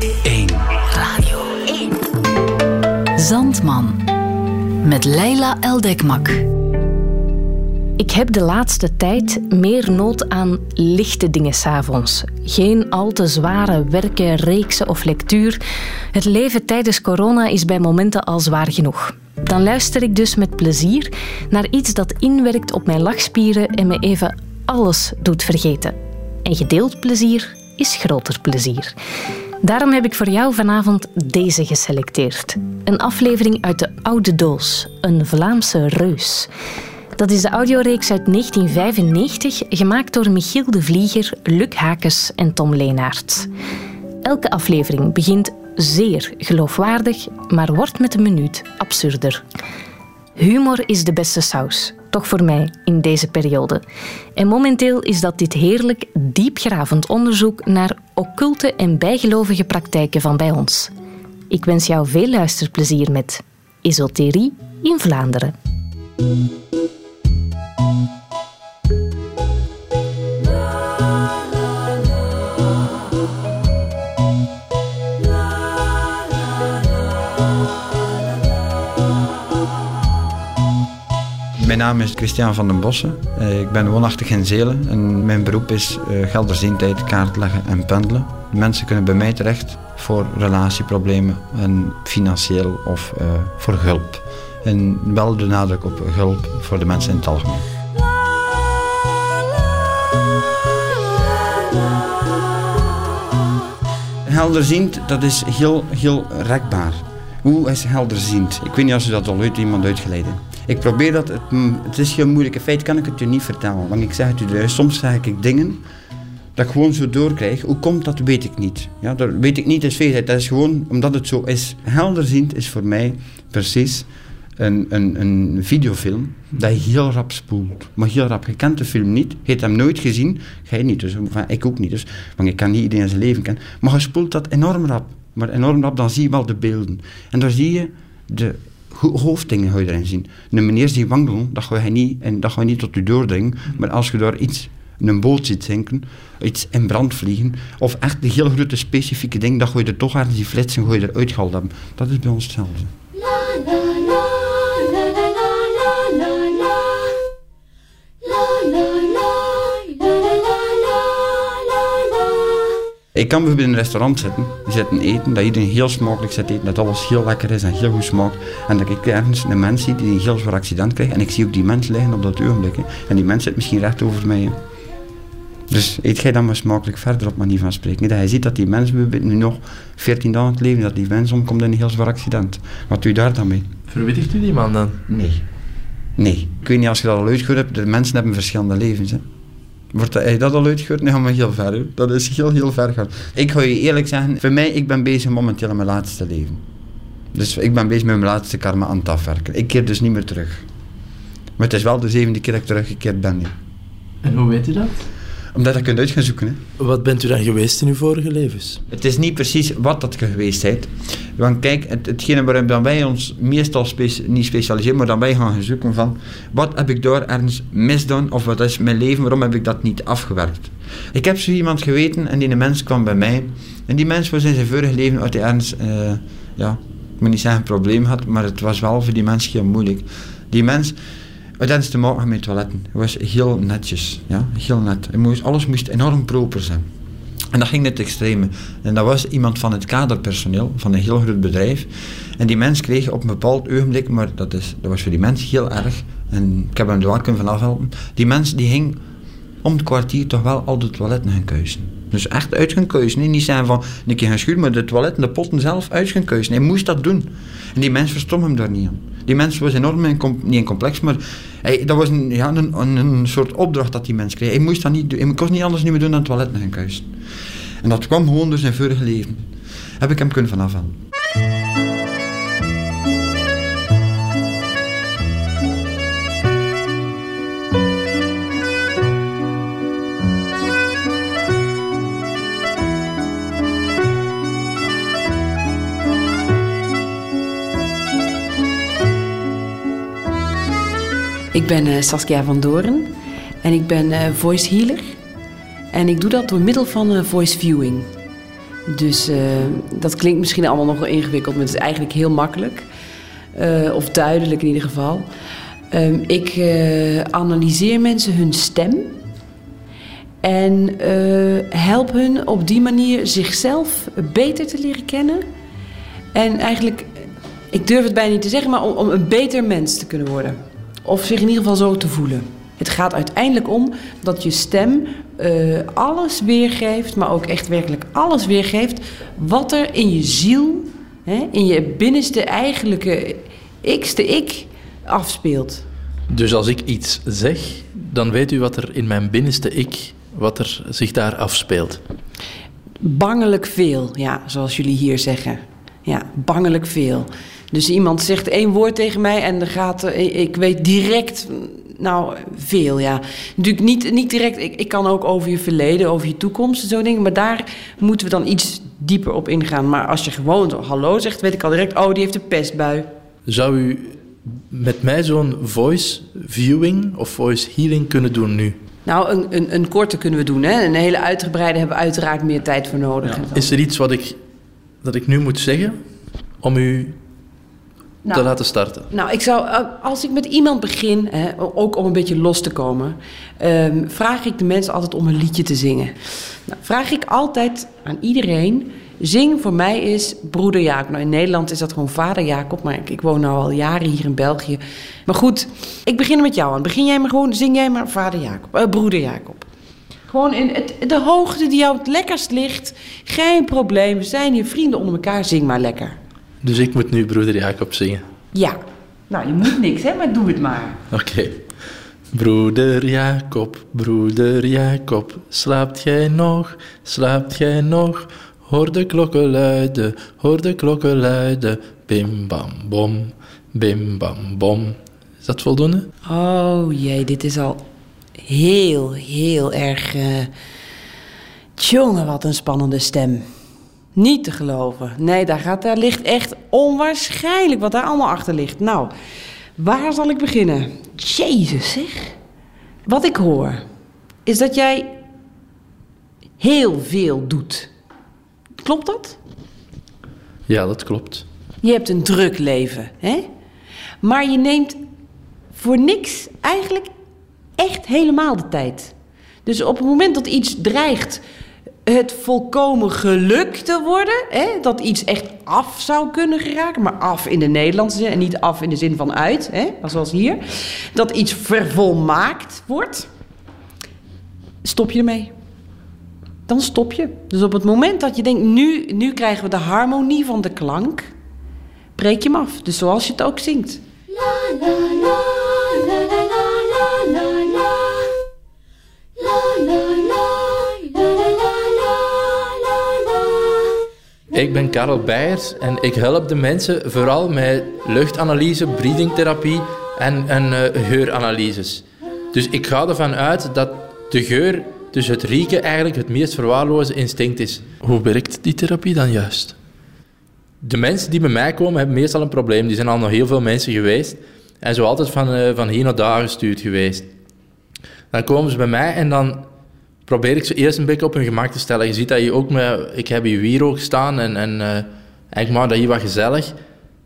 1. Radio 1. Zandman. Met Leila Eldekmak. Ik heb de laatste tijd meer nood aan lichte dingen s'avonds. Geen al te zware werken, reeksen of lectuur. Het leven tijdens corona is bij momenten al zwaar genoeg. Dan luister ik dus met plezier naar iets dat inwerkt op mijn lachspieren en me even alles doet vergeten. En gedeeld plezier is groter plezier. Daarom heb ik voor jou vanavond deze geselecteerd. Een aflevering uit de Oude Doos, een Vlaamse reus. Dat is de audioreeks uit 1995, gemaakt door Michiel de Vlieger, Luc Hakes en Tom Leenaerts. Elke aflevering begint zeer geloofwaardig, maar wordt met een minuut absurder. Humor is de beste saus, toch voor mij in deze periode. En momenteel is dat dit heerlijk, diepgravend onderzoek naar occulte en bijgelovige praktijken van bij ons. Ik wens jou veel luisterplezier met Esoterie in Vlaanderen. Mijn naam is Christian van den Bossen. Eh, Ik ben woonachtig in Zelen en mijn beroep is eh, gelderziendheid, kaartleggen en pendelen. Mensen kunnen bij mij terecht voor relatieproblemen en financieel of eh, voor hulp. En wel de nadruk op hulp voor de mensen in het algemeen. Helderziend, dat is heel, heel rekbaar. Hoe is helderziend? Ik weet niet of ze dat al ooit iemand uitgeleid. Ik probeer dat, het, mm, is heel moeilijk. In feite kan ik het u niet vertellen, want ik zeg het u. Soms zeg ik dingen dat ik gewoon zo doorkrijg. Hoe komt dat, weet ik niet. Ja, dat weet ik niet, is feitheid. Dat is gewoon omdat het zo is. Helderziend is voor mij precies een, een, een videofilm dat heel rap spoelt. Maar heel rap. Je kent de film niet, je hebt hem nooit gezien, jij niet, dus, enfin, ik ook niet. Dus, want ik kan niet iedereen zijn leven kennen. Maar je spoelt dat enorm rap. Maar enorm rap, dan zie je wel de beelden. En dan zie je de hoofddingen ga je erin zien. Een meneer die wandelen, dat ga je niet, en dat ga je niet tot u doordringen. Maar als je daar iets, een boot ziet zinken, iets in brand vliegen, of echt de heel grote specifieke ding, dat ga je er toch ergens die flitsen, ga je eruit gehaald hebben. Dat is bij ons hetzelfde. Ik kan bijvoorbeeld in een restaurant zitten, zitten eten, dat iedereen heel smakelijk zit eten, dat alles heel lekker is en heel goed smaakt. En dat ik ergens een mens zie die een heel zwaar accident krijgt en ik zie ook die mens liggen op dat ogenblik. hè. En die mens zit misschien recht over mij. hè. Dus eet jij dan maar smakelijk verder op manier van spreken. Dat je ziet dat die mens nu nog 14 dagen aan het leven, dat die mens omkomt in een heel zwaar accident. Wat doe je daar dan mee? Verwittigt u die man dan? Nee. Nee. Ik weet niet als je dat al uitgehoord hebt, de mensen hebben verschillende levens. Hè. Wordt je dat al uitgehoord? Nee, maar heel ver. Dat is heel, heel ver gaan. Ik ga je eerlijk zeggen, voor mij, ik ben bezig momenteel aan mijn laatste leven. Dus ik ben bezig met mijn laatste karma aan het afwerken. Ik keer dus niet meer terug. Maar het is wel de zevende keer dat ik teruggekeerd ben. En hoe weet u dat? Omdat ik kunt uit gaan zoeken. Hè. Wat bent u dan geweest in uw vorige levens? Het is niet precies wat dat je geweest bent. Want kijk, het, hetgene waarin dan wij ons meestal niet specialiseren, maar dan wij gaan zoeken van wat heb ik daar ergens misdaan of wat is mijn leven, waarom heb ik dat niet afgewerkt. Ik heb zo iemand geweten en die mens kwam bij mij en die mens was in zijn vorige leven uit hij ergens, eh, ja, ik moet niet zeggen een probleem had, maar het was wel voor die mens heel moeilijk. Die mens had ergens te maken met toiletten. Hij was heel netjes, ja, heel net. Moest, alles moest enorm proper zijn. En dat ging net extreme. En dat was iemand van het kaderpersoneel, van een heel groot bedrijf. En die mens kreeg op een bepaald ogenblik, maar dat, is, dat was voor die mens heel erg. En ik heb hem er wel kunnen van afhelpen. Die mens die ging om het kwartier toch wel al de toiletten gaan kuisen. Dus echt uit gaan hè. Niet zijn van een keer gaan schuren, maar de toiletten, de potten zelf uit gaan kuisen. Hij moest dat doen. En die mens verstond hem daar niet aan. Die mens was enorm, in niet in complex, maar hij, dat was een, ja, een, een, een soort opdracht dat die mens kreeg. Hij moest dat niet doen. Hij kon niet anders niet meer doen dan toiletten gaan kuisen. En dat kwam gewoon door zijn vorige leven. Heb ik hem kunnen van afhalen. Ik ben eh, Saskia van Doorn en ik ben eh, voice healer. En ik doe dat door middel van eh, voice viewing. Dus dat klinkt misschien allemaal nog wel ingewikkeld, maar het is eigenlijk heel makkelijk. Of duidelijk in ieder geval. Ehm, ik analyseer mensen hun stem. En help hun op die manier zichzelf beter te leren kennen. En eigenlijk, ik durf het bijna niet te zeggen, maar om, om een beter mens te kunnen worden. Of zich in ieder geval zo te voelen. Het gaat uiteindelijk om dat je stem uh, alles weergeeft, maar ook echt werkelijk alles weergeeft wat er in je ziel, hè, in je binnenste eigenlijke ikste ik afspeelt. Dus als ik iets zeg, dan weet u wat er in mijn binnenste ik, wat er zich daar afspeelt. Bangelijk veel, ja, zoals jullie hier zeggen. Ja, bangelijk veel. Dus iemand zegt één woord tegen mij en dan gaat, ik weet direct nou, veel, ja. Natuurlijk niet, niet direct. Ik, ik kan ook over je verleden, over je toekomst en zo dingen. Maar daar moeten we dan iets dieper op ingaan. Maar als je gewoon hallo zegt, weet ik al direct... oh, die heeft een pestbui. Zou u met mij zo'n voice viewing of voice healing kunnen doen nu? Nou, een, een, een korte kunnen we doen. Hè? Een hele uitgebreide hebben we uiteraard meer tijd voor nodig. Is er iets wat ik, dat ik nu moet zeggen om u nou, te laten starten? Nou, ik zou, eh, als ik met iemand begin, hè, ook om een beetje los te komen, um, vraag ik de mensen altijd om een liedje te zingen. Nou, vraag ik altijd aan iedereen. Zing voor mij is broeder Jacob. Nou, in Nederland is dat gewoon vader Jacob, maar ik, ik woon nu al jaren hier in België. Maar goed, ik begin met jou aan. Begin jij maar gewoon, zing jij maar vader Jacob, uh, broeder Jacob. Gewoon in het, de hoogte die jou het lekkerst ligt. Geen probleem, we zijn hier vrienden onder elkaar, zing maar lekker. Dus ik moet nu broeder Jacob zingen? Ja. Nou, je moet niks, hè, maar doe het maar. Oké. Broeder Jacob, broeder Jacob, slaapt jij nog, slaapt jij nog? Hoor de klokken luiden, hoor de klokken luiden. Bim bam bom, bim bam bom. Is dat voldoende? Oh jee, dit is al heel, heel erg... Uh... Tjonge, wat een spannende stem. Niet te geloven. Nee, daar, gaat, daar ligt echt onwaarschijnlijk wat daar allemaal achter ligt. Nou, waar zal ik beginnen? Jezus, zeg. Wat ik hoor, is dat jij heel veel doet. Klopt dat? Ja, dat klopt. Je hebt een druk leven, hè? Maar je neemt voor niks eigenlijk echt helemaal de tijd. Dus op het moment dat iets dreigt het volkomen geluk te worden. Hè? Dat iets echt af zou kunnen geraken. Maar af in de Nederlandse en niet af in de zin van uit. Hè? Zoals hier. Dat iets vervolmaakt wordt. Stop je ermee. Dan stop je. Dus op het moment dat je denkt, nu, nu krijgen we de harmonie van de klank. Breek je hem af. Dus zoals je het ook zingt. La, la, la, Ik ben Karel Beijers en ik help de mensen vooral met luchtanalyse, breathingtherapie en, en uh, geuranalyses. Dus ik ga ervan uit dat de geur, dus het rieken, eigenlijk het meest verwaarloosde instinct is. Hoe werkt die therapie dan juist? De mensen die bij mij komen hebben meestal een probleem. Die zijn al nog heel veel mensen geweest en zo altijd van, uh, van hier naar daar gestuurd geweest. Dan komen ze bij mij en dan probeer ik ze eerst een beetje op hun gemak te stellen. Je ziet dat je ook met... Ik heb hier wierook staan en, en uh, eigenlijk maak dat hier wat gezellig.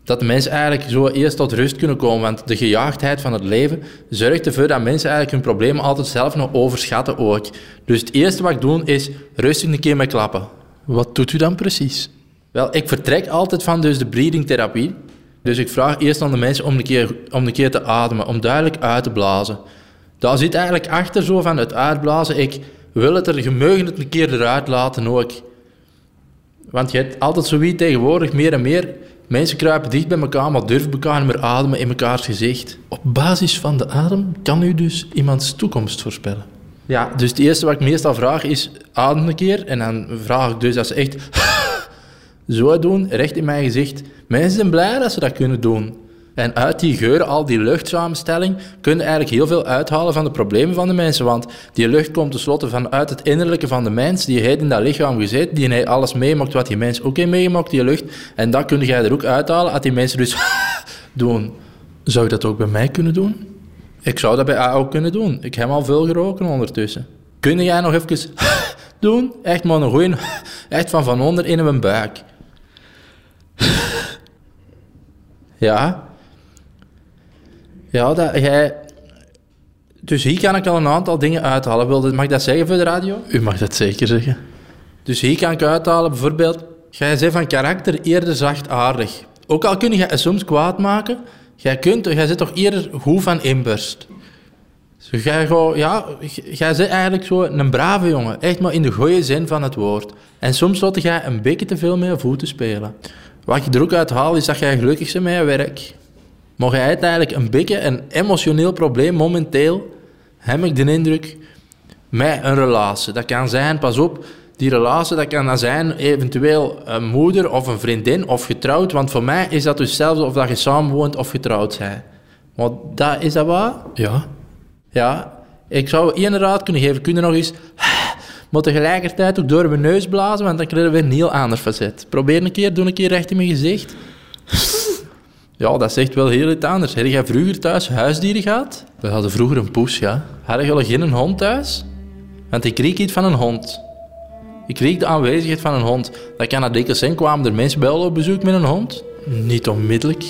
Dat de mensen eigenlijk zo eerst tot rust kunnen komen. Want de gejaagdheid van het leven zorgt ervoor dat mensen eigenlijk hun problemen altijd zelf nog overschatten ook. Dus het eerste wat ik doe is rustig een keer met klappen. Wat doet u dan precies? Wel, ik vertrek altijd van dus de breathing-therapie. Dus ik vraag eerst aan de mensen om een, keer, om een keer te ademen, om duidelijk uit te blazen. Daar zit eigenlijk achter zo van het uitblazen. Ik wil het er, het een keer eruit laten ook. Want je hebt altijd zoiets tegenwoordig, meer en meer. Mensen kruipen dicht bij elkaar, maar durven elkaar niet meer ademen in mekaars gezicht. Op basis van de adem kan u dus iemands toekomst voorspellen. Ja, dus het eerste wat ik meestal vraag is, adem een keer. En dan vraag ik dus als ze echt zo doen, recht in mijn gezicht. Mensen zijn blij dat ze dat kunnen doen. En uit die geuren, al die luchtsamenstelling, kun je eigenlijk heel veel uithalen van de problemen van de mensen. Want die lucht komt tenslotte vanuit het innerlijke van de mens. Die heeft in dat lichaam gezeten, die heeft alles meemaakt wat die mens ook heeft meegemaakt, die lucht. En dat kun jij er ook uithalen als die mensen dus doen. Zou je dat ook bij mij kunnen doen? Ik zou dat bij jou ook kunnen doen. Ik heb al veel geroken ondertussen. Kun jij nog even doen. Echt maar een goeie... Echt van van onder in mijn buik. Ja. Ja, dat jij... Dus hier kan ik al een aantal dingen uithalen. Wil, mag ik dat zeggen voor de radio? U mag dat zeker zeggen. Dus hier kan ik uithalen, bijvoorbeeld... Jij bent van karakter eerder zachtaardig. Ook al kun je soms kwaad maken, jij, kunt, jij zit toch eerder goed van inburst. Dus jij, gewoon, ja, jij bent eigenlijk zo een brave jongen. Echt maar in de goede zin van het woord. En soms zat jij een beetje te veel met je voeten spelen. Wat je er ook uit haal, is dat jij gelukkig bent met je werk. Maar jij hebt eigenlijk een beetje een emotioneel probleem momenteel, heb ik de indruk, met een relatie. Dat kan zijn, pas op, die relatie, dat kan dan zijn eventueel een moeder of een vriendin of getrouwd. Want voor mij is dat dus hetzelfde of dat je samenwoont of getrouwd bent. Maar dat, is dat waar? Ja. Ja. Ik zou één raad kunnen geven. Kunnen nog eens... Maar tegelijkertijd ook door mijn neus blazen, want dan krijgen we een heel ander facet. Probeer een keer, doe een keer recht in mijn gezicht. Ja, dat zegt wel heel iets anders. Heb jij vroeger thuis huisdieren gehad? We hadden vroeger een poes, ja. Had je al geen hond thuis? Want ik kreeg iets van een hond. Ik kreeg de aanwezigheid van een hond. Dat kan dat dikwijls zijn. Kwamen er mensen bij op bezoek met een hond? Niet onmiddellijk,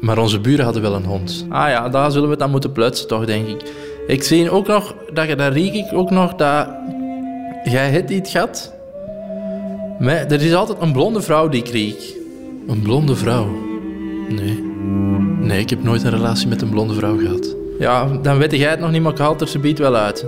maar onze buren hadden wel een hond. Ah ja, daar zullen we het dan moeten plutsen, toch, denk ik. Ik zie ook nog, dat, daar riek ik ook nog dat... Jij hebt iets gehad. Maar er is altijd een blonde vrouw die ik riek. Een blonde vrouw? Nee. Nee, ik heb nooit een relatie met een blonde vrouw gehad. Ja, dan weet jij het nog niet, maar ik haal het er biedt wel uit.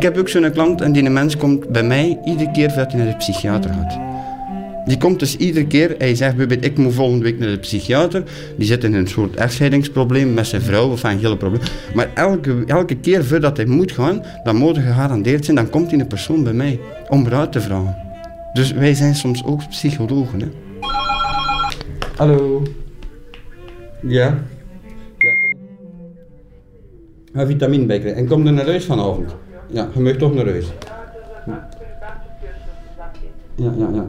Ik heb ook zo'n klant en die mens komt bij mij iedere keer dat hij naar de psychiater gaat. Die komt dus iedere keer, hij zegt bijvoorbeeld, ik moet volgende week naar de psychiater. Die zit in een soort echtscheidingsprobleem met zijn vrouw of een hele probleem. Maar elke, elke keer voordat hij moet gaan, dan moet hij gegarandeerd zijn, dan komt die persoon bij mij om raad te vragen. Dus wij zijn soms ook psychologen. Hè? Hallo. Ja? Ja, kom. vitamine bij krijgen. En kom er naar huis vanavond. Ja, je mag toch naar huis. Ja, ja, ja.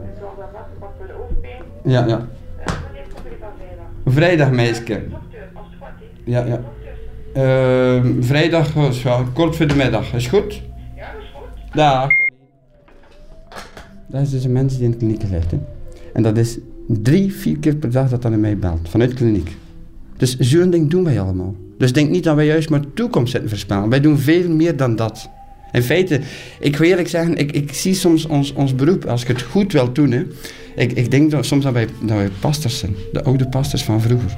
Ja, ja. Vrijdag, meisje. Ja, ja. Uh, vrijdag, ja, kort voor de middag. Is goed? Ja, is goed. Dag. Dat is dus een mens die in de kliniek. Hè. En dat is drie, vier keer per dag dat hij mij belt. Vanuit kliniek. Dus zo'n ding doen wij allemaal. Dus denk niet dat wij juist maar toekomst zitten voorspellen. Wij doen veel meer dan dat. In feite, ik wil eerlijk zeggen, ik, ik zie soms ons, ons beroep, als ik het goed wil doen, hè, ik, ik denk dat, soms dat wij, dat wij pastors zijn. De oude pastors van vroeger.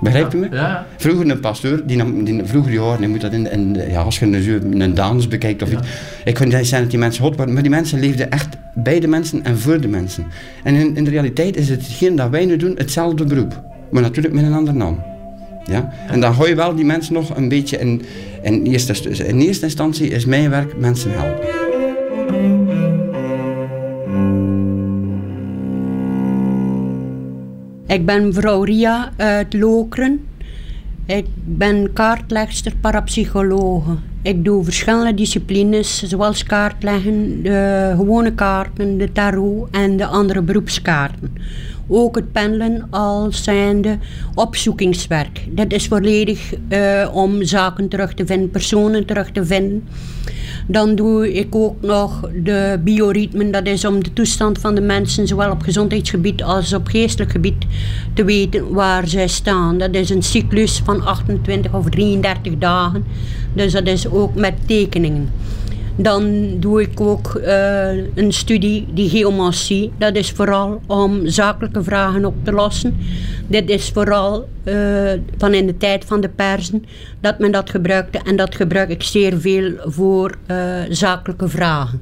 Begrijpt u me? Ja. Vroeger een pastoor, die, die vroeger jaren, je moet dat in, in, ja, als je een, een dans bekijkt of iets. Ik vind niet zijn dat die mensen hot worden, maar die mensen leefden echt bij de mensen en voor de mensen. En in, in de realiteit is hetgeen dat wij nu doen hetzelfde beroep, maar natuurlijk met een andere naam. Ja? En dan gooi je wel die mensen nog een beetje in, in, eerste, in eerste instantie is mijn werk mensen helpen. Ik ben mevrouw Ria uit Lokeren. Ik ben kaartlegster, parapsychologe. Ik doe verschillende disciplines, zoals kaartleggen, de gewone kaarten, de tarot en de andere beroepskaarten. Ook het pendelen als zijnde opzoekingswerk. Dat is volledig uh, om zaken terug te vinden, personen terug te vinden. Dan doe ik ook nog de bioritmen. Dat is om de toestand van de mensen, zowel op gezondheidsgebied als op geestelijk gebied, te weten waar zij staan. Dat is een cyclus van 28 of 33 dagen. Dus dat is ook met tekeningen. Dan doe ik ook uh, een studie, die geomancie. Dat is vooral om zakelijke vragen op te lossen. Dit is vooral uh, van in de tijd van de persen dat men dat gebruikte. En dat gebruik ik zeer veel voor uh, zakelijke vragen.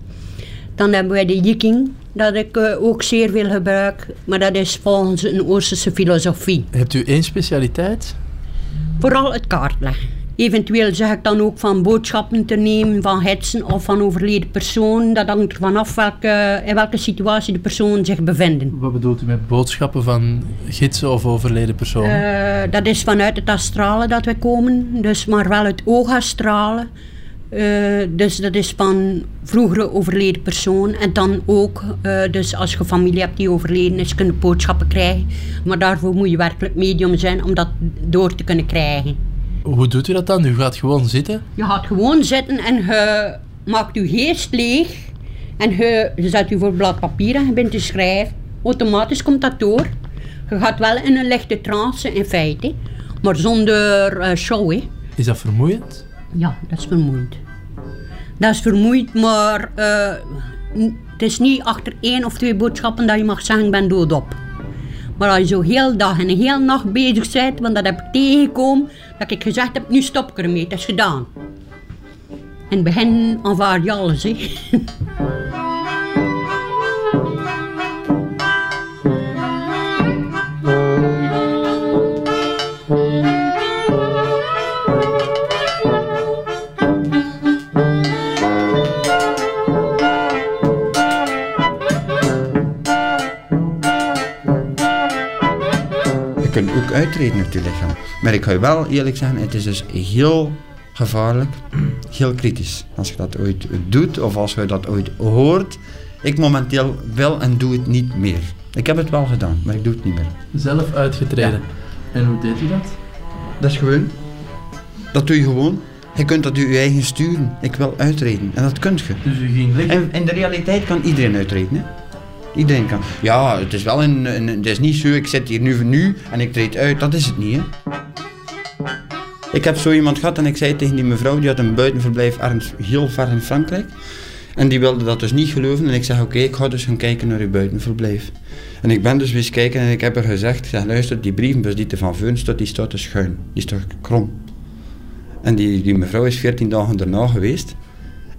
Dan hebben wij de jiking, dat ik ook zeer veel gebruik. Maar dat is volgens een Oosterse filosofie. Hebt u één specialiteit? Vooral het kaartleggen Eventueel zeg ik dan ook van boodschappen te nemen van hetsen of van overleden persoon. Dat hangt er vanaf welke, in welke situatie de persoon zich bevindt. Wat bedoelt u met boodschappen van gidsen of overleden personen? Uh, dat is vanuit het astrale dat we komen, dus maar wel het oogastrale. Uh, dus dat is van vroegere overleden persoon. En dan ook, uh, dus als je familie hebt die overleden is, kunnen boodschappen krijgen. Maar daarvoor moet je werkelijk medium zijn om dat door te kunnen krijgen. Hoe doet u dat dan? U gaat gewoon zitten? Je gaat gewoon zitten en je maakt je geest leeg. En je, je zet je voor blad papier en je bent te schrijven. Automatisch komt dat door. Je gaat wel in een lichte trance in feite. Maar zonder uh, show, hè. Is dat vermoeiend? Ja, dat is vermoeiend. Dat is vermoeiend, maar uh, het is niet achter één of twee boodschappen dat je mag zeggen, ik ben doodop. Maar als je zo heel dag en heel nacht bezig bent, want dat heb ik tegengekomen, dat ik gezegd heb, nu stop ik ermee, dat is gedaan. In het begin aanvaard je alles. uitreden uit je lichaam. Maar ik ga je wel eerlijk zeggen, het is dus heel gevaarlijk, heel kritisch. Als je dat ooit doet of als je dat ooit hoort. Ik momenteel wel en doe het niet meer. Ik heb het wel gedaan, maar ik doe het niet meer. Zelf uitgetreden. En hoe deed u dat? Dat is gewoon. Dat doe je gewoon. Je kunt dat je eigen sturen. Ik wil uitreden. En dat kunt je. Dus u ging liggen? En in de realiteit kan iedereen uitreden. Hè? Iedereen kan. Ja, het is wel een, een, Het is niet zo, ik zit hier nu voor nu en ik treed uit. Dat is het niet, hè. Ik heb zo iemand gehad en ik zei tegen die mevrouw, die had een buitenverblijf ergens heel ver in Frankrijk. En die wilde dat dus niet geloven. En ik zeg, oké, ik ga dus gaan kijken naar uw buitenverblijf. En ik ben dus eens kijken en ik heb haar gezegd, zeg, luister, die brievenbus die er van Veun staat, die staat te schuin. Die staat krom. En die, die mevrouw is 14 dagen daarna geweest.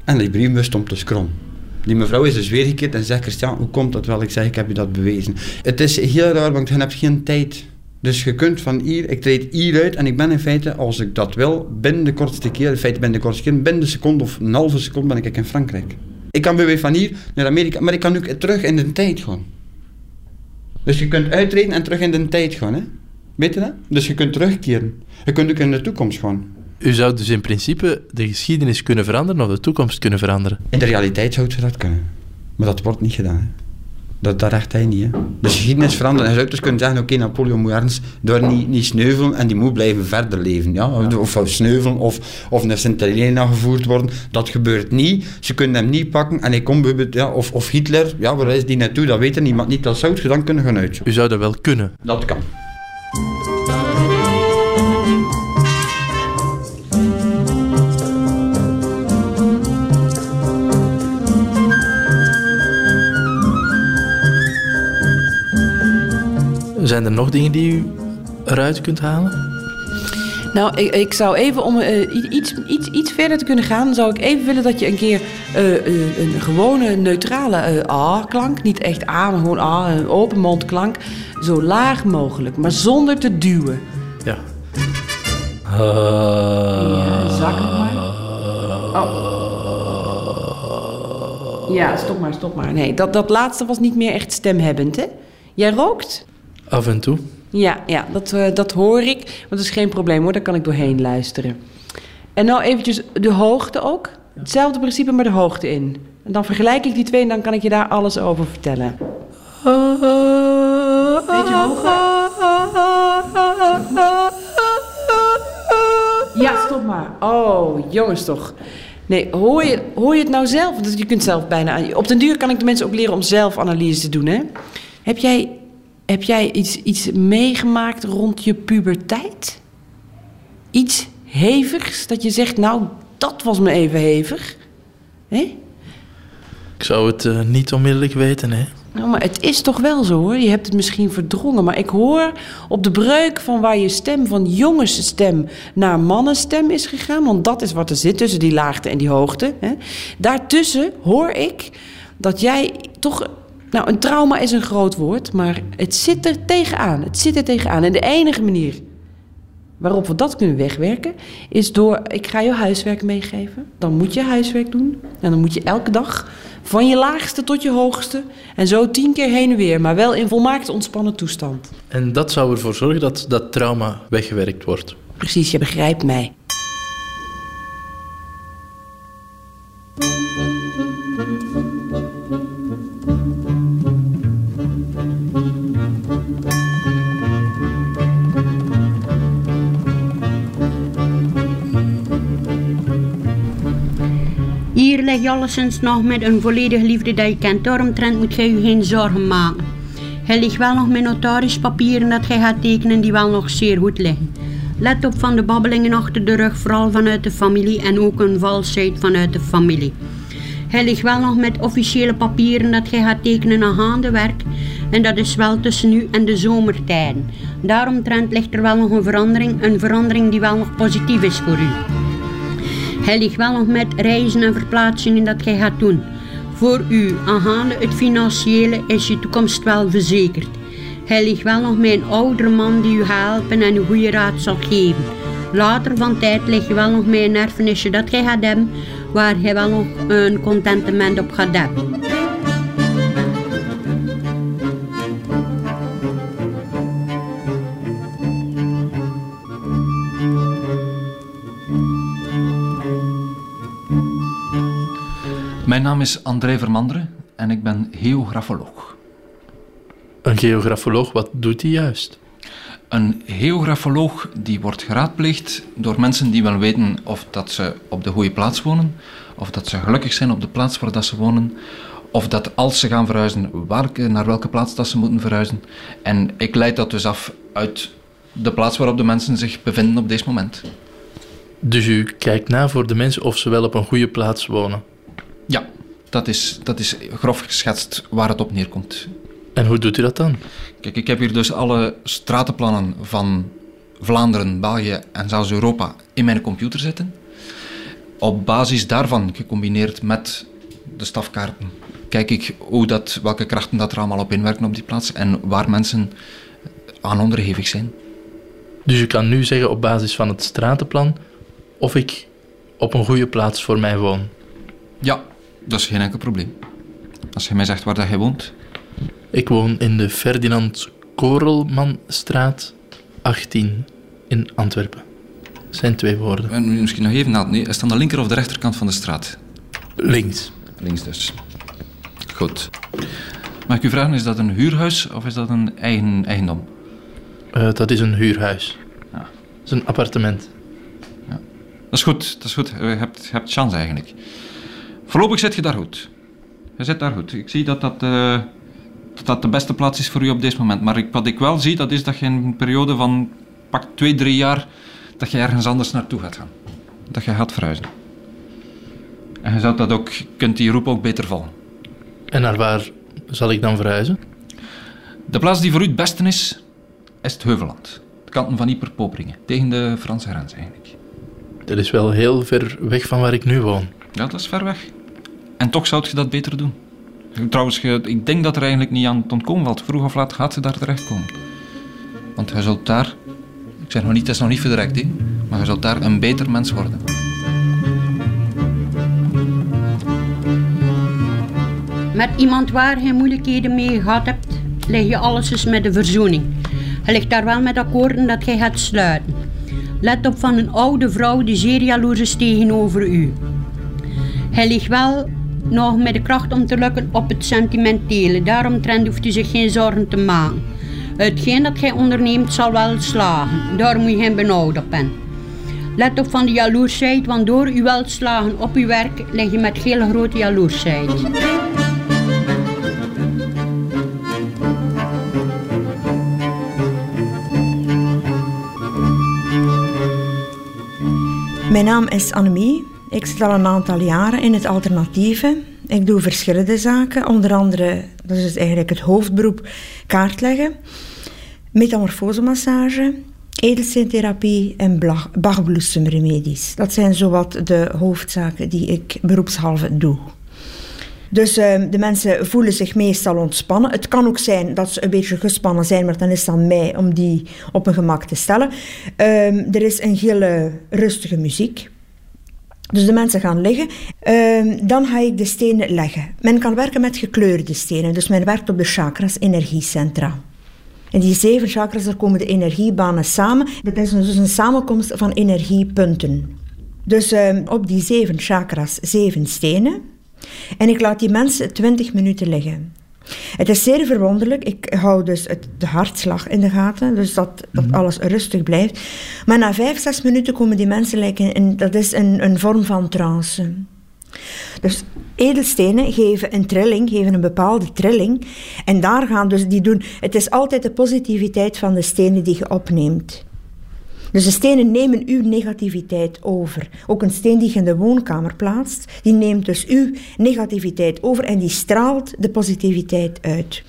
En die brievenbus stond dus krom. Die mevrouw is dus weergekeerd en zegt, Christian, hoe komt dat wel? Ik zeg, ik heb je dat bewezen. Het is heel raar, want je hebt geen tijd. Dus je kunt van hier, ik treed hier uit en ik ben in feite, als ik dat wil, binnen de kortste keer, in feite binnen de kortste keer, binnen de seconde of een halve seconde ben ik in Frankrijk. Ik kan weer van hier naar Amerika, maar ik kan nu terug in de tijd gaan. Dus je kunt uitreden en terug in de tijd gaan, hè? Weet je dat? Dus je kunt terugkeren. Je kunt ook in de toekomst gaan. U zou dus in principe de geschiedenis kunnen veranderen of de toekomst kunnen veranderen? In de realiteit zou ze dat kunnen. Maar dat wordt niet gedaan. Hè. Dat, dat recht hij niet. Hè. De geschiedenis veranderen. En je zou dus kunnen zeggen, oké, Napoleon moet ergens door niet, niet sneuvelen en die moet blijven verder leven. Ja? Of, of sneuvelen of, of naar Sint Helena gevoerd worden. Dat gebeurt niet. Ze kunnen hem niet pakken en hij komt bijvoorbeeld, ja, of, of Hitler, ja, waar is die naartoe? Dat weet niemand niet. Dat zou je dan kunnen gaan uitzoeken. U zou dat wel kunnen? Dat kan. Zijn er nog dingen die u eruit kunt halen? Nou, ik, ik zou even om uh, iets, iets, iets verder te kunnen gaan, zou ik even willen dat je een keer uh, uh, een gewone neutrale A-klank, niet echt A, maar gewoon A, een open mondklank, zo laag mogelijk, maar zonder te duwen. Ja. ja zak nog maar. Oh. Ja, stop maar, stop maar. Nee, dat, dat laatste was niet meer echt stemhebbend, hè? Jij rookt? Af en toe. Ja, ja dat, uh, dat hoor ik. Want dat is geen probleem hoor, daar kan ik doorheen luisteren. En nou eventjes de hoogte ook. Hetzelfde principe, maar de hoogte in. En dan vergelijk ik die twee en dan kan ik je daar alles over vertellen. Beetje hoger. Ja, stop maar. Oh, jongens toch. Nee, hoor je, hoor je het nou zelf? Want je kunt zelf bijna... Op den duur kan ik de mensen ook leren om zelf analyse te doen, hè? Heb jij heb jij iets, iets meegemaakt rond je puberteit? Iets hevigs dat je zegt, nou, dat was me even hevig? Hè? Ik zou het uh, niet onmiddellijk weten, hè? Nou, maar het is toch wel zo hoor. Je hebt het misschien verdrongen. Maar ik hoor op de breuk van waar je stem van jongensstem naar mannenstem is gegaan. Want dat is wat er zit tussen die laagte en die hoogte. Hè. Daartussen hoor ik dat jij toch nou, een trauma is een groot woord, maar het zit er tegenaan. Het zit er tegenaan. En de enige manier waarop we dat kunnen wegwerken, is door, ik ga je huiswerk meegeven. Dan moet je huiswerk doen. En dan moet je elke dag van je laagste tot je hoogste. En zo tien keer heen en weer, maar wel in volmaakt ontspannen toestand. En dat zou ervoor zorgen dat dat trauma weggewerkt wordt. Precies, je begrijpt mij. Alleszins nog met een volledige liefde dat je kent. Daaromtrent moet jij je geen zorgen maken. Hij ligt wel nog met notarispapieren dat jij gaat tekenen die wel nog zeer goed liggen. Let op van de babbelingen achter de rug, vooral vanuit de familie en ook een valsheid vanuit de familie. Hij ligt wel nog met officiële papieren dat jij gaat tekenen aan gaande werk. En dat is wel tussen nu en de zomertijden. Daaromtrent ligt er wel nog een verandering, een verandering die wel nog positief is voor u. Hij ligt wel nog met reizen en verplaatsingen dat jij gaat doen. Voor u, aangaande het financiële, is je toekomst wel verzekerd. Hij ligt wel nog met een oudere man die u helpen en een goede raad zal geven. Later van tijd ligt je wel nog met een erfenisje dat jij gaat hebben, waar hij wel nog een contentement op gaat hebben. Mijn naam is André Vermanderen en ik ben geografoloog. Een geografoloog, wat doet hij juist? Een geografoloog die wordt geraadpleegd door mensen die willen weten of dat ze op de goede plaats wonen, of dat ze gelukkig zijn op de plaats waar dat ze wonen, of dat als ze gaan verhuizen, welke, naar welke plaats dat ze moeten verhuizen. En ik leid dat dus af uit de plaats waarop de mensen zich bevinden op dit moment. Dus u kijkt na voor de mensen of ze wel op een goede plaats wonen. Ja, dat is, dat is grof geschetst waar het op neerkomt. En hoe doet u dat dan? Kijk, ik heb hier dus alle stratenplannen van Vlaanderen, België en zelfs Europa in mijn computer zitten. Op basis daarvan, gecombineerd met de stafkaarten, kijk ik hoe dat, welke krachten dat er allemaal op inwerken op die plaats en waar mensen aan onderhevig zijn. Dus u kan nu zeggen op basis van het stratenplan of ik op een goede plaats voor mij woon. Ja, dat is geen enkel probleem. Als je mij zegt waar dat jij woont. Ik woon in de Ferdinand Korelmanstraat 18 in Antwerpen. Dat zijn twee woorden. En misschien nog even na. Nee, is het aan de linker of de rechterkant van de straat? Links. Links dus. Goed. Mag ik u vragen, is dat een huurhuis of is dat een eigen eigendom? Uh, dat is een huurhuis. Ja. Dat is een appartement. Ja. Dat is goed, dat is goed. Je hebt, je hebt chance eigenlijk. Voorlopig zit je daar goed. Je zit daar goed. Ik zie dat dat, uh, dat, dat de beste plaats is voor u op dit moment. Maar ik, wat ik wel zie, dat is dat je in een periode van pak twee, drie jaar, dat je ergens anders naartoe gaat gaan. Dat je gaat verhuizen. En je zou dat ook, kunt die roep ook beter vallen. En naar waar zal ik dan verhuizen? De plaats die voor u het beste is, is het Heuveland. De kanten van Ieper-Poperingen, tegen de Franse grens eigenlijk. Dat is wel heel ver weg van waar ik nu woon. Ja, dat is ver weg. En toch zou je dat beter doen. Trouwens, ik denk dat er eigenlijk niet aan te ontkomen valt. Vroeg of laat gaat ze daar terechtkomen. Want je zult daar, ik zeg nog niet, het is nog niet verdirect, hè, maar je zult daar een beter mens worden. Met iemand waar je moeilijkheden mee gehad hebt, leg je alles eens met de verzoening. Je ligt daar wel met akkoorden dat jij gaat sluiten. Let op van een oude vrouw die zeer jaloers is tegenover u. Hij ligt wel nog met de kracht om te lukken op het sentimentele. Daaromtrent hoeft u zich geen zorgen te maken. Hetgeen dat gij onderneemt zal wel slagen. Daar moet je geen benauwd op. Let op van de jaloersheid, want door uw welslagen op uw werk leg je met hele grote jaloersheid. Mijn naam is Annemie. Ik zit al een aantal jaren in het alternatieve. Ik doe verschillende zaken, onder andere, dat is eigenlijk het hoofdberoep, kaartleggen, metamorfosemassage, edelsteentherapie en bachbloesemremedies. Dat zijn zowat de hoofdzaken die ik beroepshalve doe. Dus ehm, de mensen voelen zich meestal ontspannen. Het kan ook zijn dat ze een beetje gespannen zijn, maar dan is het aan mij om die op een gemak te stellen. Ehm, er is een hele rustige muziek. Dus de mensen gaan liggen. Ehm, dan ga ik de stenen leggen. Men kan werken met gekleurde stenen. Dus men werkt op de chakras, energiecentra. En die zeven chakras, daar komen de energiebanen samen. Dat is dus een samenkomst van energiepunten. Dus ehm, op die zeven chakras, zeven stenen. En ik laat die mensen 20 minuten liggen. Het is zeer verwonderlijk. Ik hou dus het, de hartslag in de gaten, dus dat, dat Mhm. alles rustig blijft. Maar na vijf, zes minuten komen die mensen lijken in, dat is een, een vorm van trance. Dus edelstenen geven een trilling, geven een bepaalde trilling. En daar gaan dus die doen. Het is altijd de positiviteit van de stenen die je opneemt. Dus de stenen nemen uw negativiteit over. Ook een steen die je in de woonkamer plaatst, die neemt dus uw negativiteit over en die straalt de positiviteit uit.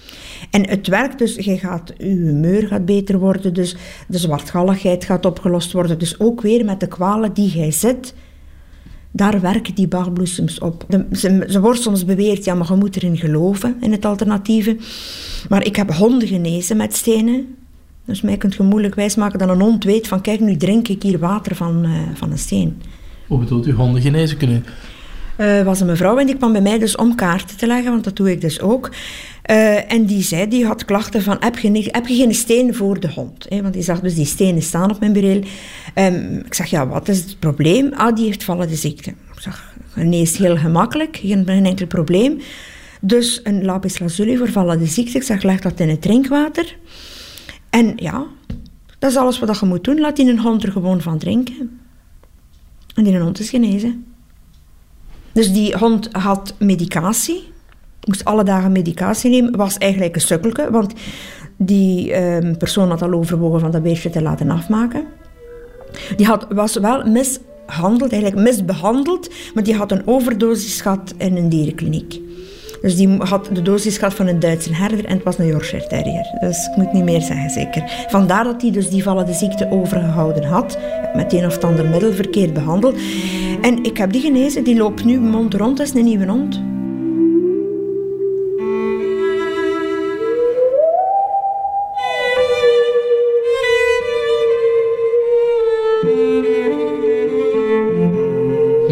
En het werkt dus, je gaat, uw humeur gaat beter worden, dus de zwartgalligheid gaat opgelost worden. Dus ook weer met de kwalen die jij zit, daar werken die bachbloesems op. De, ze, ze wordt soms beweerd, ja, maar je moet erin geloven, in het alternatieve. Maar ik heb honden genezen met stenen. Dus mij kunt je moeilijk wijsmaken dat een hond weet van, kijk, nu drink ik hier water van, eh, van een steen. Hoe bedoelt u honden genezen kunnen? Eh was een mevrouw en die kwam bij mij dus om kaarten te leggen, want dat doe ik dus ook. Eh, en die zei, die had klachten van, heb je, niet, heb je geen steen voor de hond? hè? want die zag dus die stenen staan op mijn bureel. Ehm, ik zeg, ja, wat is het probleem? Ah, die heeft vallende ziekte. Ik zeg, geneest heel gemakkelijk, geen, geen enkel probleem. Dus een lapis lazuli voor vallende ziekte. Ik zeg, leg dat in het drinkwater. En ja, dat is alles wat je moet doen. Laat die een hond er gewoon van drinken. En die hond is genezen. Dus die hond had medicatie, moest alle dagen medicatie nemen, was eigenlijk een sukkelke, want die ehm, persoon had al overwogen van dat beestje te laten afmaken. Die had, was wel mishandeld, eigenlijk misbehandeld, maar die had een overdosis gehad in een dierenkliniek. Dus die had de dosis gehad van een Duitse herder en het was een Yorkshire Terrier. Dus ik moet niet meer zeggen, zeker. Vandaar dat hij dus die vallende ziekte overgehouden had. Met een of ander middel verkeerd behandeld. En ik heb die genezen, die loopt nu mond rond, dat is een nieuwe hond.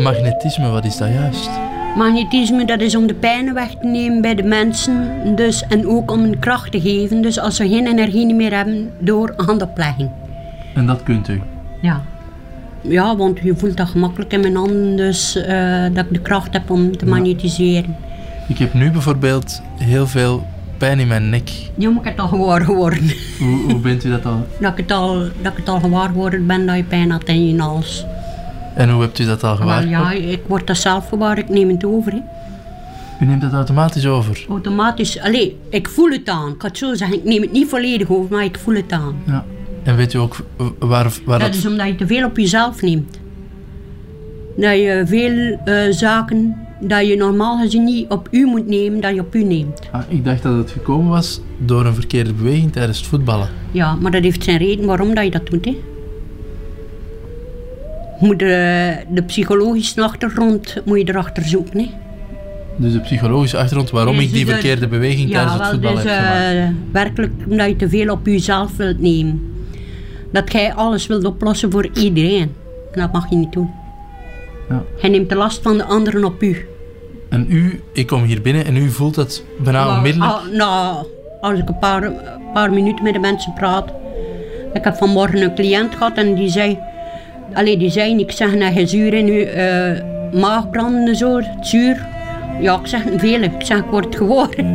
Magnetisme, wat is dat juist? Magnetisme, dat is om de pijn weg te nemen bij de mensen. Dus, en ook om een kracht te geven. Dus als ze geen energie meer hebben, door handoplegging. En dat kunt u. Ja. Ja, want je voelt dat gemakkelijk in mijn handen. Dus eh, dat ik de kracht heb om te magnetiseren. Ik heb nu bijvoorbeeld heel veel pijn in mijn nek. Nu moet ik het al gewaar geworden. Hoe, hoe bent u dat al? Dat ik het al, dat ik het al gewaar geworden ben dat je pijn had in je hals. En hoe hebt u dat al gewaar? Wel, ja, ik word dat zelf gewaar, ik neem het over. Hè. U neemt dat automatisch over. Automatisch, allee, ik voel het aan. Ik ga het zo zeggen, ik neem het niet volledig over, maar ik voel het aan. Ja. En weet u ook waar, waar Dat dat... is omdat je te veel op jezelf neemt. Dat je veel eh, zaken dat je normaal gezien niet op u moet nemen, dat je op u neemt. Ah, ik dacht dat het gekomen was door een verkeerde beweging tijdens het voetballen. Ja, maar dat heeft zijn reden waarom dat je dat doet. Hè. Moet de, de psychologische achtergrond moet je erachter zoeken. Hè. Dus de psychologische achtergrond waarom Dus ik die dat- verkeerde beweging ja, tijdens het wel, voetballen dus, heb gemaakt. eh, werkelijk omdat je te veel op jezelf wilt nemen. Dat jij alles wilt oplossen voor iedereen. En dat mag je niet doen. Ja. Jij neemt de last van de anderen op u. En u, ik kom hier binnen en u voelt het bijna Maar onmiddellijk. al- nou, als ik een paar, een paar minuten met de mensen praat. Ik heb vanmorgen een cliënt gehad en die zei... Allee, die zeggen dat je zuur in je eh, maag branden en zo, zuur. Ja, ik zeg veel. Ik zeg, ik word geworden.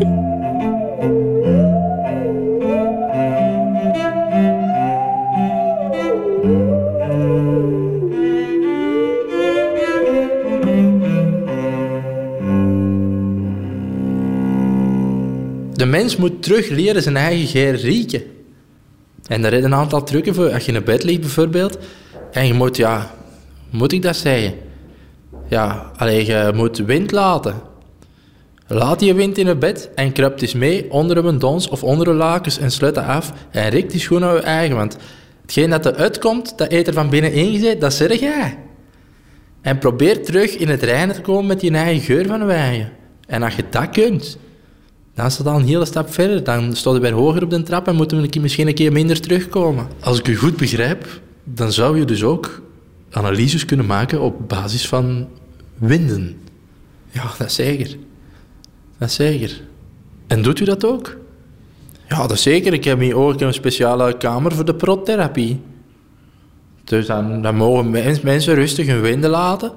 De mens moet terug leren zijn eigen geur rieken. En er zijn een aantal trucken voor. Als je in bed ligt bijvoorbeeld, en je moet, ja, moet ik dat zeggen? Ja, alleen je moet wind laten. Laat je wind in het bed en kruipt eens mee onder een dons of onder een lakens en sluit dat af en rikt die schoen naar je eigen. Want hetgeen dat eruit komt, dat eet er van binnen ingezet, dat zeg jij. En probeer terug in het reinen te komen met je eigen geur van je eigen. En als je dat kunt, dan is dat al een hele stap verder. Dan staan we weer hoger op de trap en moeten we misschien een keer minder terugkomen. Als ik u goed begrijp, dan zou je dus ook analyses kunnen maken op basis van winden. Ja, dat is zeker. Dat is zeker. En doet u dat ook? Ja, dat is zeker. Ik heb hier ook een speciale kamer voor de prottherapie. Dus dan, dan mogen mensen rustig hun winden laten.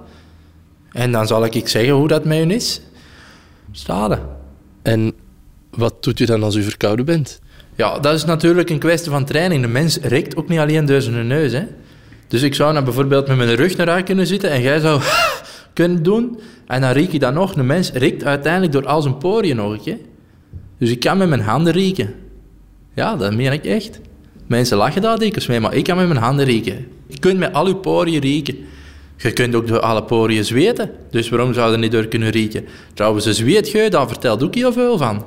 En dan zal ik zeggen hoe dat met hun is. Stade. En wat doet u dan als u verkouden bent? Ja, dat is natuurlijk een kwestie van training. De mens rekt ook niet alleen door zijn neus. Hè. Dus ik zou nou bijvoorbeeld met mijn rug naar uit kunnen zitten en jij zou kunnen doen. En dan riek je dat nog. De mens riekt uiteindelijk door al zijn poriën nog. Hè. Dus ik kan met mijn handen rieken. Ja, dat meen ik echt. Mensen lachen daar dikwijls mee, maar ik kan met mijn handen rieken. Je kunt met al je poriën rieken. Je kunt ook door alle poriën zweten. Dus waarom zou je niet door kunnen rieken? Trouwens, een zweetgeur, daar vertelt ook heel veel van.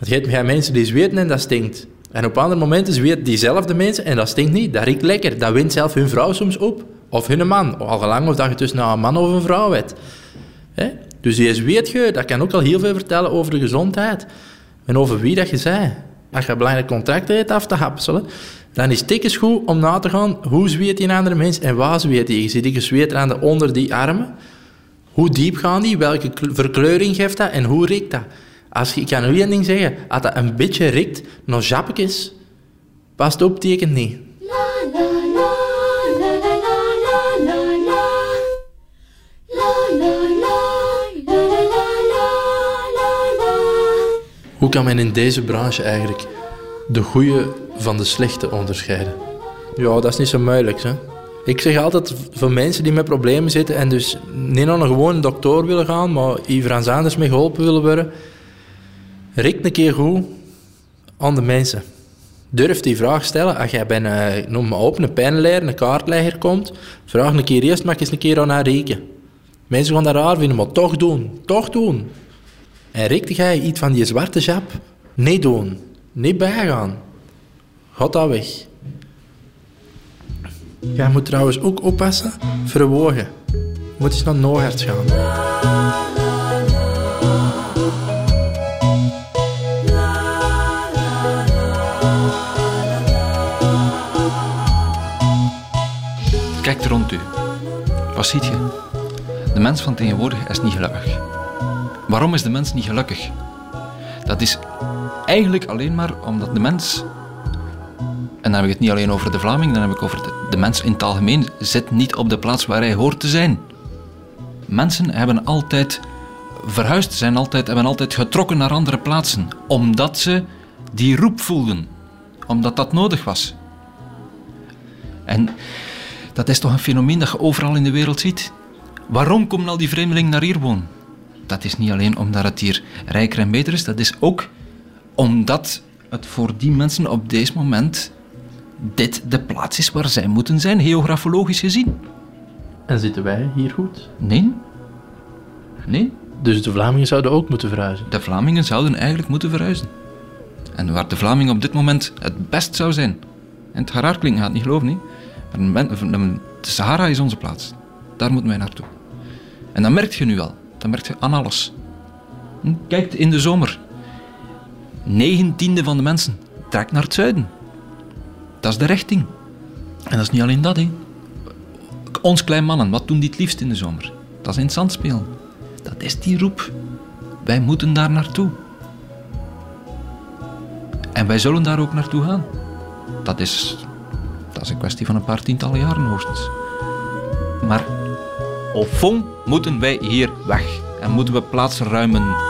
Het geeft mensen die zweten en dat stinkt. En op andere momenten zweten diezelfde mensen en dat stinkt niet. Dat riekt lekker. Dat wint zelf hun vrouw soms op. Of hun man. Al gelang of dat je tussen een man of een vrouw hebt. Dus die zweetgeur, dat kan ook al heel veel vertellen over de gezondheid. En over wie dat je zei. Als je belangrijk contract hebt af te hapselen, dan is het goed om na te gaan hoe zweet die andere mens en waar zweet die. Je ziet die zweet aan de onder die armen. Hoe diep gaan die? Welke verkleuring geeft dat? En hoe riekt dat? Als je, ik kan nu één ding zeggen. Als dat een beetje riekt, nog jappetjes, past op, tekent niet. Hoe kan men in deze branche eigenlijk de goede van de slechte onderscheiden? Ja, dat is niet zo moeilijk. Hè? Ik zeg altijd voor mensen die met problemen zitten en dus niet naar een gewone dokter willen gaan, maar iets anders mee geholpen willen worden, richt een keer goed aan de mensen. Durf die vraag stellen. Als jij bij een, noem maar op, een pijnleider, een kaartlegger komt, vraag een keer eerst, mag eens een keer aan haar rekenen. Mensen gaan dat raar vinden, maar toch doen. Toch doen. En rekte jij iets van die zwarte jap? Nee doen. Niet bijgaan. Gaat dat weg. Jij moet trouwens ook oppassen verwogen. Moet eens naar Noogarts gaan. Rond u. Wat ziet je? De mens van tegenwoordig is niet gelukkig. Waarom is de mens niet gelukkig? Dat is eigenlijk alleen maar omdat de mens, en dan heb ik het niet alleen over de Vlaming, dan heb ik over de, mens in het algemeen, zit niet op de plaats waar hij hoort te zijn. Mensen hebben altijd verhuisd, zijn altijd, hebben altijd getrokken naar andere plaatsen, omdat ze die roep voelden, omdat dat nodig was. En dat is toch een fenomeen dat je overal in de wereld ziet. Waarom komen al die vreemdelingen naar hier wonen? Dat is niet alleen omdat het hier rijker en beter is, dat is ook omdat het voor die mensen op deze moment dit de plaats is waar zij moeten zijn, geografologisch gezien. En zitten wij hier goed? Nee. Nee. Dus de Vlamingen zouden ook moeten verhuizen? De Vlamingen zouden eigenlijk moeten verhuizen. En waar de Vlamingen op dit moment het best zou zijn. En het klinkt, gaat niet geloven, niet? De Sahara is onze plaats. Daar moeten wij naartoe. En dat merk je nu al. Dat merk je aan alles. Hm, kijk in de zomer. 9 tiende van de mensen trekt naar het zuiden. Dat is de richting. En dat is niet alleen dat, hè. Ons klein mannen, wat doen die het liefst in de zomer? Dat is in het zand spelen. Dat is die roep. Wij moeten daar naartoe. En wij zullen daar ook naartoe gaan. Dat is, dat is een kwestie van een paar tientallen jaren hoogstens. Maar op fond moeten wij hier weg en moeten we plaats ruimen.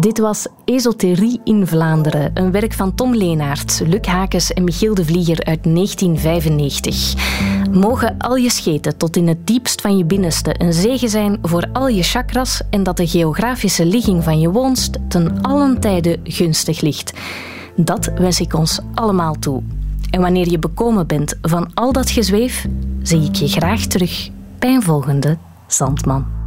Dit was Esoterie in Vlaanderen, een werk van Tom Leenaert, Luc Hakes en Michiel de Vlieger uit 1995. Mogen al je scheten tot in het diepst van je binnenste een zegen zijn voor al je chakras en dat de geografische ligging van je woonst ten allen tijde gunstig ligt. Dat wens ik ons allemaal toe. En wanneer je bekomen bent van al dat gezweef, zie ik je graag terug bij een volgende Zandman.